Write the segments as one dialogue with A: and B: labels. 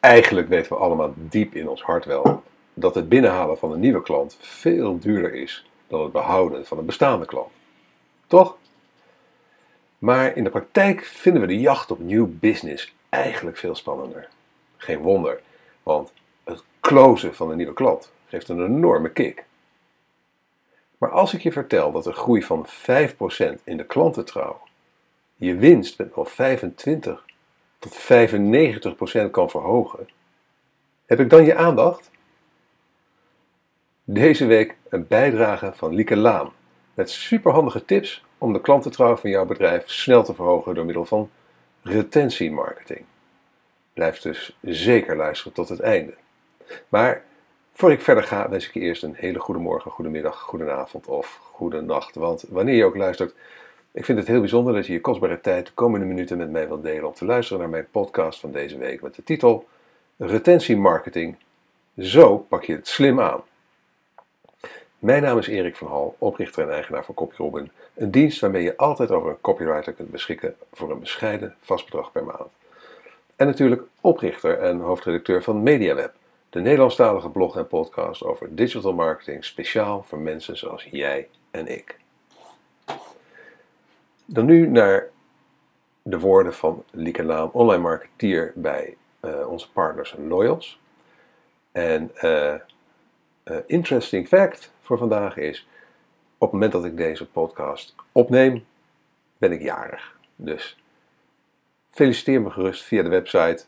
A: Eigenlijk weten we allemaal diep in ons hart wel dat het binnenhalen van een nieuwe klant veel duurder is dan het behouden van een bestaande klant. Toch? Maar in de praktijk vinden we de jacht op nieuw business eigenlijk veel spannender. Geen wonder, want het closen van een nieuwe klant geeft een enorme kick. Maar als ik je vertel dat een groei van 5% in de klantentrouw je winst met wel 25 tot 95% kan verhogen, heb ik dan je aandacht? Deze week een bijdrage van Lieke Laan met superhandige tips om de klantentrouw van jouw bedrijf snel te verhogen door middel van retentiemarketing. Blijf dus zeker luisteren tot het einde. Maar voor ik verder ga, wens ik je eerst een hele goede morgen, goede middag, goede avond of goede nacht. Want wanneer je ook luistert, ik vind het heel bijzonder dat je je kostbare tijd de komende minuten met mij wilt delen om te luisteren naar mijn podcast van deze week met de titel Retentiemarketing. Zo pak je het slim aan. Mijn naam is Erik van Hal, oprichter en eigenaar van CopyRobin, een dienst waarmee je altijd over een copywriter kunt beschikken voor een bescheiden vastbedrag per maand. En natuurlijk oprichter en hoofdredacteur van MediaWeb, de Nederlandstalige blog en podcast over digital marketing speciaal voor mensen zoals jij en ik. Dan nu naar de woorden van Lieke Laan, online marketeer bij uh, onze partners Loyals. En uh, uh, interesting fact voor vandaag is, op het moment dat ik deze podcast opneem, ben ik jarig. Dus feliciteer me gerust via de website.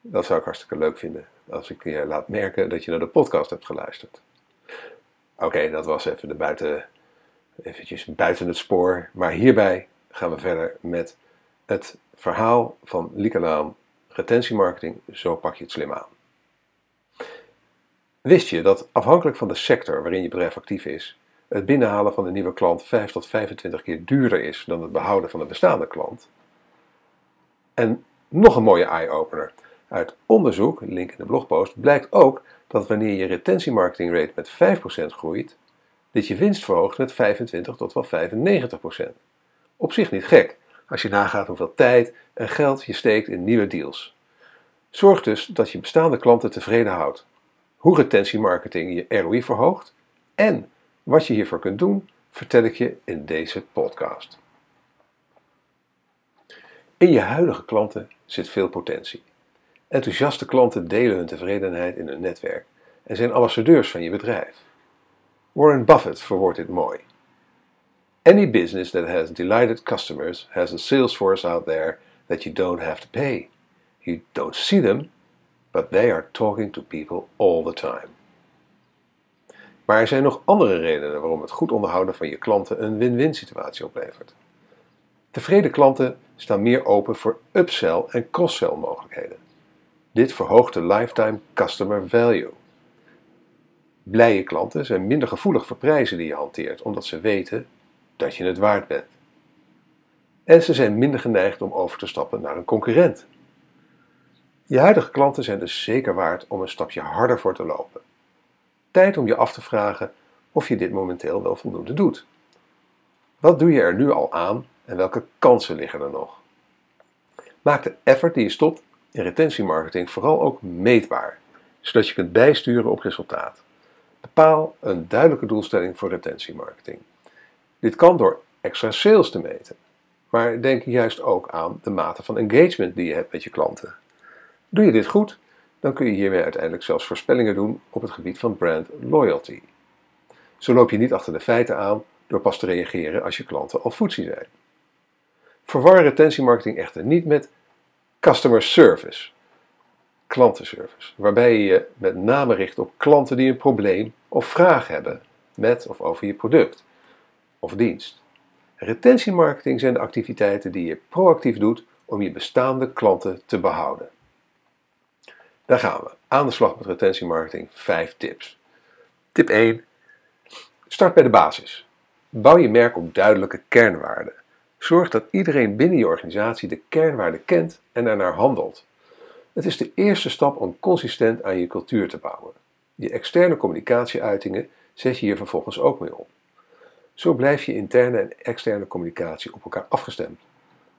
A: Dat zou ik hartstikke leuk vinden als ik je laat merken dat je naar de podcast hebt geluisterd. Oké, dat was even de buiten, eventjes buiten het spoor. Maar hierbij gaan we verder met het verhaal van Lieke Laan, retentiemarketing, zo pak je het slim aan. Wist je dat afhankelijk van de sector waarin je bedrijf actief is, het binnenhalen van een nieuwe klant 5 tot 25 keer duurder is dan het behouden van een bestaande klant? En nog een mooie eye-opener. Uit onderzoek, link in de blogpost, blijkt ook dat wanneer je retentiemarketing rate met 5% groeit, dit je winst verhoogt met 25 tot wel 95%. Op zich niet gek, als je nagaat hoeveel tijd en geld je steekt in nieuwe deals. Zorg dus dat je bestaande klanten tevreden houdt. Hoe retentiemarketing je ROI verhoogt en wat je hiervoor kunt doen, vertel ik je in deze podcast. In je huidige klanten zit veel potentie. Enthousiaste klanten delen hun tevredenheid in hun netwerk en zijn ambassadeurs van je bedrijf. Warren Buffett verwoordt dit mooi. Any business that has delighted customers has a sales force out there that you don't have to pay. You don't see them, but they are talking to people all the time. Maar er zijn nog andere redenen waarom het goed onderhouden van je klanten een win-win situatie oplevert. Tevreden klanten staan meer open voor upsell en cross-sell mogelijkheden. Dit verhoogt de lifetime customer value. Blije klanten zijn minder gevoelig voor prijzen die je hanteert, omdat ze weten dat je het waard bent. En ze zijn minder geneigd om over te stappen naar een concurrent. Je huidige klanten zijn dus zeker waard om een stapje harder voor te lopen. Tijd om je af te vragen of je dit momenteel wel voldoende doet. Wat doe je er nu al aan en welke kansen liggen er nog? Maak de effort die je stopt in retentiemarketing vooral ook meetbaar, zodat je kunt bijsturen op resultaat. Bepaal een duidelijke doelstelling voor retentiemarketing. Dit kan door extra sales te meten, maar denk juist ook aan de mate van engagement die je hebt met je klanten. Doe je dit goed, dan kun je hiermee uiteindelijk zelfs voorspellingen doen op het gebied van brand loyalty. Zo loop je niet achter de feiten aan door pas te reageren als je klanten al footsie zijn. Verwar retentiemarketing echter niet met customer service, klantenservice, waarbij je je met name richt op klanten die een probleem of vraag hebben met of over je product of dienst. Retentiemarketing zijn de activiteiten die je proactief doet om je bestaande klanten te behouden. Daar gaan we. Aan de slag met retentiemarketing. 5 tips. Tip 1. Start bij de basis. Bouw je merk op duidelijke kernwaarden. Zorg dat iedereen binnen je organisatie de kernwaarden kent en ernaar handelt. Het is de eerste stap om consistent aan je cultuur te bouwen. Je externe communicatieuitingen zet je hier vervolgens ook mee op. Zo blijf je interne en externe communicatie op elkaar afgestemd.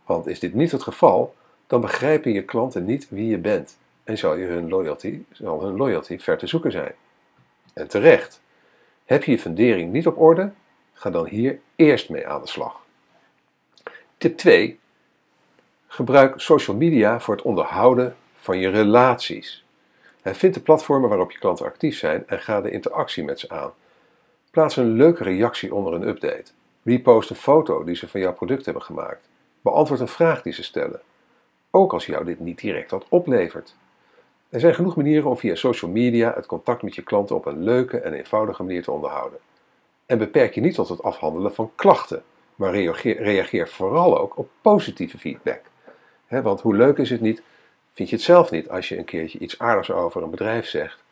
A: Want is dit niet het geval, dan begrijpen je klanten niet wie je bent en zal, je hun loyalty, zal hun loyalty ver te zoeken zijn. En terecht. Heb je je fundering niet op orde? Ga dan hier eerst mee aan de slag. Tip 2. Gebruik social media voor het onderhouden van je relaties. Vind de platformen waarop je klanten actief zijn en ga de interactie met ze aan. Plaats een leuke reactie onder een update. Repost een foto die ze van jouw product hebben gemaakt. Beantwoord een vraag die ze stellen. Ook als jou dit niet direct wat oplevert. Er zijn genoeg manieren om via social media het contact met je klanten op een leuke en eenvoudige manier te onderhouden. En beperk je niet tot het afhandelen van klachten, maar reageer, reageer vooral ook op positieve feedback. want hoe leuk is het niet, vind je het zelf niet als je een keertje iets aardigs over een bedrijf zegt,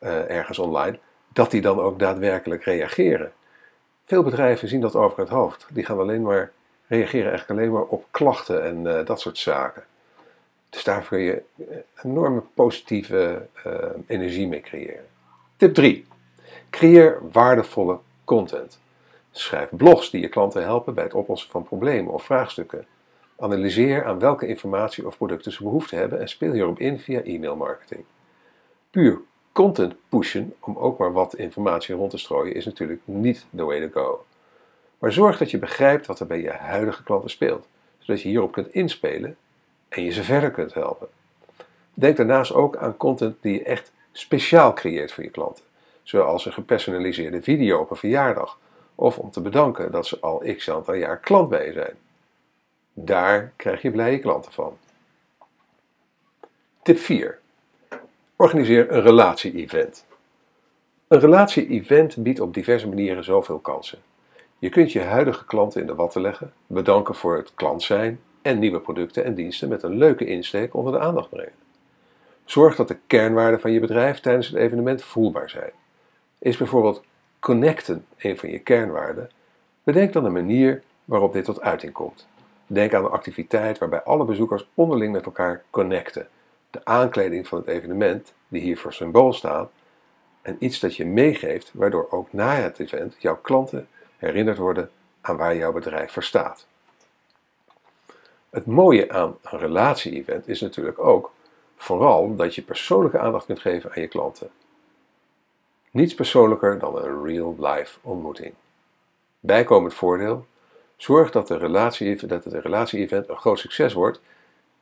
A: uh, ergens online, dat die dan ook daadwerkelijk reageren. Veel bedrijven zien dat over het hoofd. Die gaan alleen maar reageren eigenlijk alleen maar op klachten en uh, dat soort zaken. Dus daar kun je enorme positieve uh, energie mee creëren. Tip 3. Creëer waardevolle content. Schrijf blogs die je klanten helpen bij het oplossen van problemen of vraagstukken. Analyseer aan welke informatie of producten ze behoefte hebben en speel hierop in via e-mail marketing. Puur content pushen om ook maar wat informatie rond te strooien is natuurlijk niet the way to go. Maar zorg dat je begrijpt wat er bij je huidige klanten speelt, zodat je hierop kunt inspelen en je ze verder kunt helpen. Denk daarnaast ook aan content die je echt speciaal creëert voor je klanten, zoals een gepersonaliseerde video op een verjaardag of om te bedanken dat ze al x aantal jaar klant bij je zijn. Daar krijg je blije klanten van. Tip 4. Organiseer een relatie-event. Een relatie-event biedt op diverse manieren zoveel kansen. Je kunt je huidige klanten in de watten leggen, bedanken voor het klant zijn en nieuwe producten en diensten met een leuke insteek onder de aandacht brengen. Zorg dat de kernwaarden van je bedrijf tijdens het evenement voelbaar zijn. Is bijvoorbeeld connecten een van je kernwaarden? Bedenk dan een manier waarop dit tot uiting komt. Denk aan een activiteit waarbij alle bezoekers onderling met elkaar connecten. De aankleding van het evenement, die hier voor symbool staat, en iets dat je meegeeft, waardoor ook na het event jouw klanten herinnerd worden aan waar jouw bedrijf voor staat. Het mooie aan een relatie-event is natuurlijk ook vooral dat je persoonlijke aandacht kunt geven aan je klanten. Niets persoonlijker dan een real-life ontmoeting. Bijkomend voordeel, zorg dat, relatie, dat het relatie-event een groot succes wordt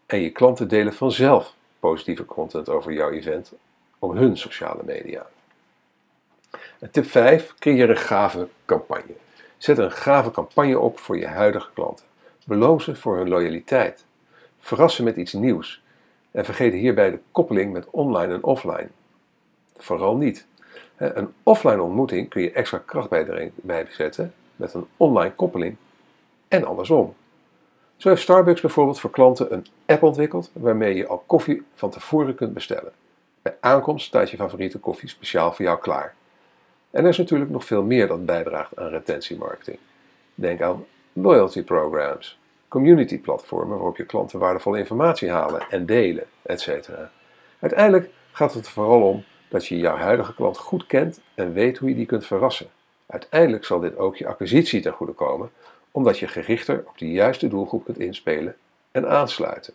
A: en je klanten delen vanzelf positieve content over jouw event op hun sociale media. En tip 5, creëer een gave campagne. Zet een gave campagne op voor je huidige klanten. Beloon ze voor hun loyaliteit. Verras ze met iets nieuws. En vergeet hierbij de koppeling met online en offline. Vooral niet. Een offline ontmoeting kun je extra kracht bijzetten met een online koppeling en andersom. Zo heeft Starbucks bijvoorbeeld voor klanten een app ontwikkeld waarmee je al koffie van tevoren kunt bestellen. Bij aankomst staat je favoriete koffie speciaal voor jou klaar. En er is natuurlijk nog veel meer dat bijdraagt aan retentiemarketing. Denk aan loyalty programs, community platformen waarop je klanten waardevolle informatie halen en delen, etc. Uiteindelijk gaat het er vooral om dat je jouw huidige klant goed kent en weet hoe je die kunt verrassen. Uiteindelijk zal dit ook je acquisitie ten goede komen, omdat je gerichter op de juiste doelgroep kunt inspelen en aansluiten.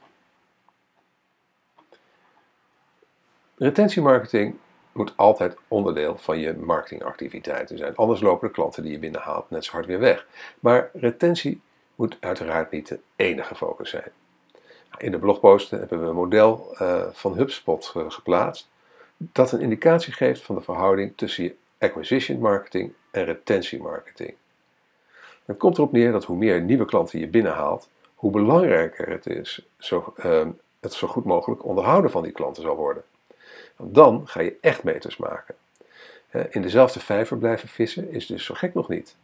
A: Retentiemarketing moet altijd onderdeel van je marketingactiviteiten zijn. Anders lopen de klanten die je binnenhaalt net zo hard weer weg. Maar retentie moet uiteraard niet de enige focus zijn. In de blogposten hebben we een model uh, van HubSpot uh, geplaatst dat een indicatie geeft van de verhouding tussen je acquisition marketing en retentie marketing. Het komt erop neer dat hoe meer nieuwe klanten je binnenhaalt, hoe belangrijker het is zo, uh, het zo goed mogelijk onderhouden van die klanten zal worden. Want dan ga je echt meters maken. In dezelfde vijver blijven vissen is dus zo gek nog niet.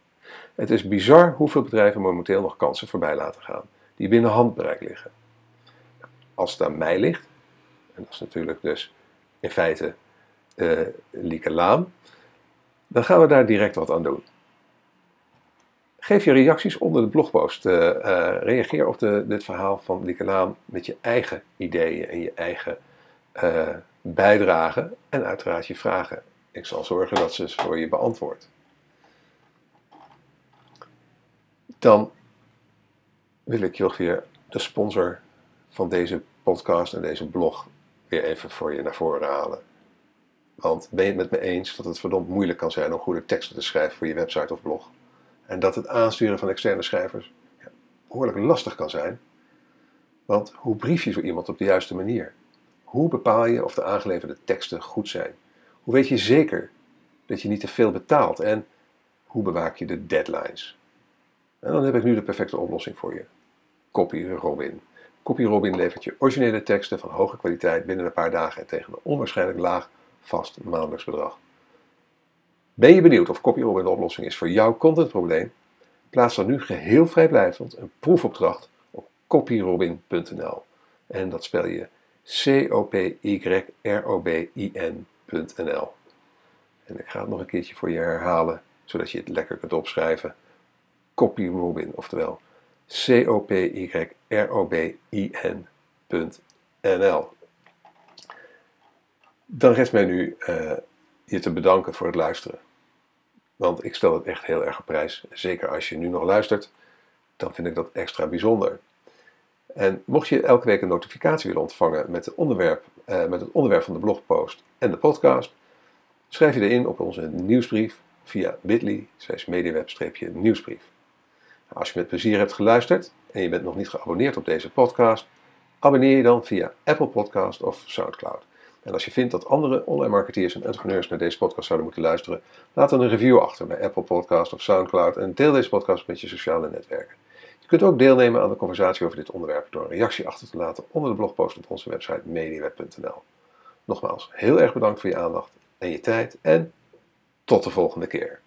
A: Het is bizar hoeveel bedrijven momenteel nog kansen voorbij laten gaan, die binnen handbereik liggen. Als het aan mij ligt, en dat is natuurlijk dus in feite uh, Lieke Laan, dan gaan we daar direct wat aan doen. Geef je reacties onder de blogpost. Uh, uh, reageer op dit verhaal van Lieke Laan met je eigen ideeën en je eigen bijdragen en uiteraard je vragen. Ik zal zorgen dat ze voor je beantwoord. Dan wil ik nog weer de sponsor van deze podcast en deze blog weer even voor je naar voren halen. Want ben je het met me eens dat het verdomd moeilijk kan zijn om goede teksten te schrijven voor je website of blog? En dat het aansturen van externe schrijvers behoorlijk lastig kan zijn? Want hoe brief je zo iemand op de juiste manier? Hoe bepaal je of de aangeleverde teksten goed zijn? Hoe weet je zeker dat je niet te veel betaalt? En hoe bewaak je de deadlines? En dan heb ik nu de perfecte oplossing voor je. CopyRobin. CopyRobin levert je originele teksten van hoge kwaliteit binnen een paar dagen en tegen een onwaarschijnlijk laag vast maandelijks bedrag. Ben je benieuwd of CopyRobin de oplossing is voor jouw contentprobleem? Plaats dan nu geheel vrijblijvend een proefopdracht op copyrobin.nl. En dat spel je C-O-P-Y-R-O-B-I-N.nl. En ik ga het nog een keertje voor je herhalen, zodat je het lekker kunt opschrijven. CopyRobin, oftewel C-O-P-Y-R-O-B-I-N.nl. Dan rest mij nu uh, je te bedanken voor het luisteren. Want ik stel het echt heel erg op prijs. Zeker als je nu nog luistert, dan vind ik dat extra bijzonder. En mocht je elke week een notificatie willen ontvangen met, het onderwerp, uh, met het onderwerp van de blogpost en de podcast, schrijf je erin op onze nieuwsbrief via bit.ly mediaweb-nieuwsbrief. Als je met plezier hebt geluisterd en je bent nog niet geabonneerd op deze podcast, abonneer je dan via Apple Podcast of SoundCloud. En als je vindt dat andere online marketeers en entrepreneurs naar deze podcast zouden moeten luisteren, laat dan een review achter bij Apple Podcast of SoundCloud en deel deze podcast met je sociale netwerken. Je kunt ook deelnemen aan de conversatie over dit onderwerp door een reactie achter te laten onder de blogpost op onze website mediaweb.nl. Nogmaals, heel erg bedankt voor je aandacht en je tijd en tot de volgende keer.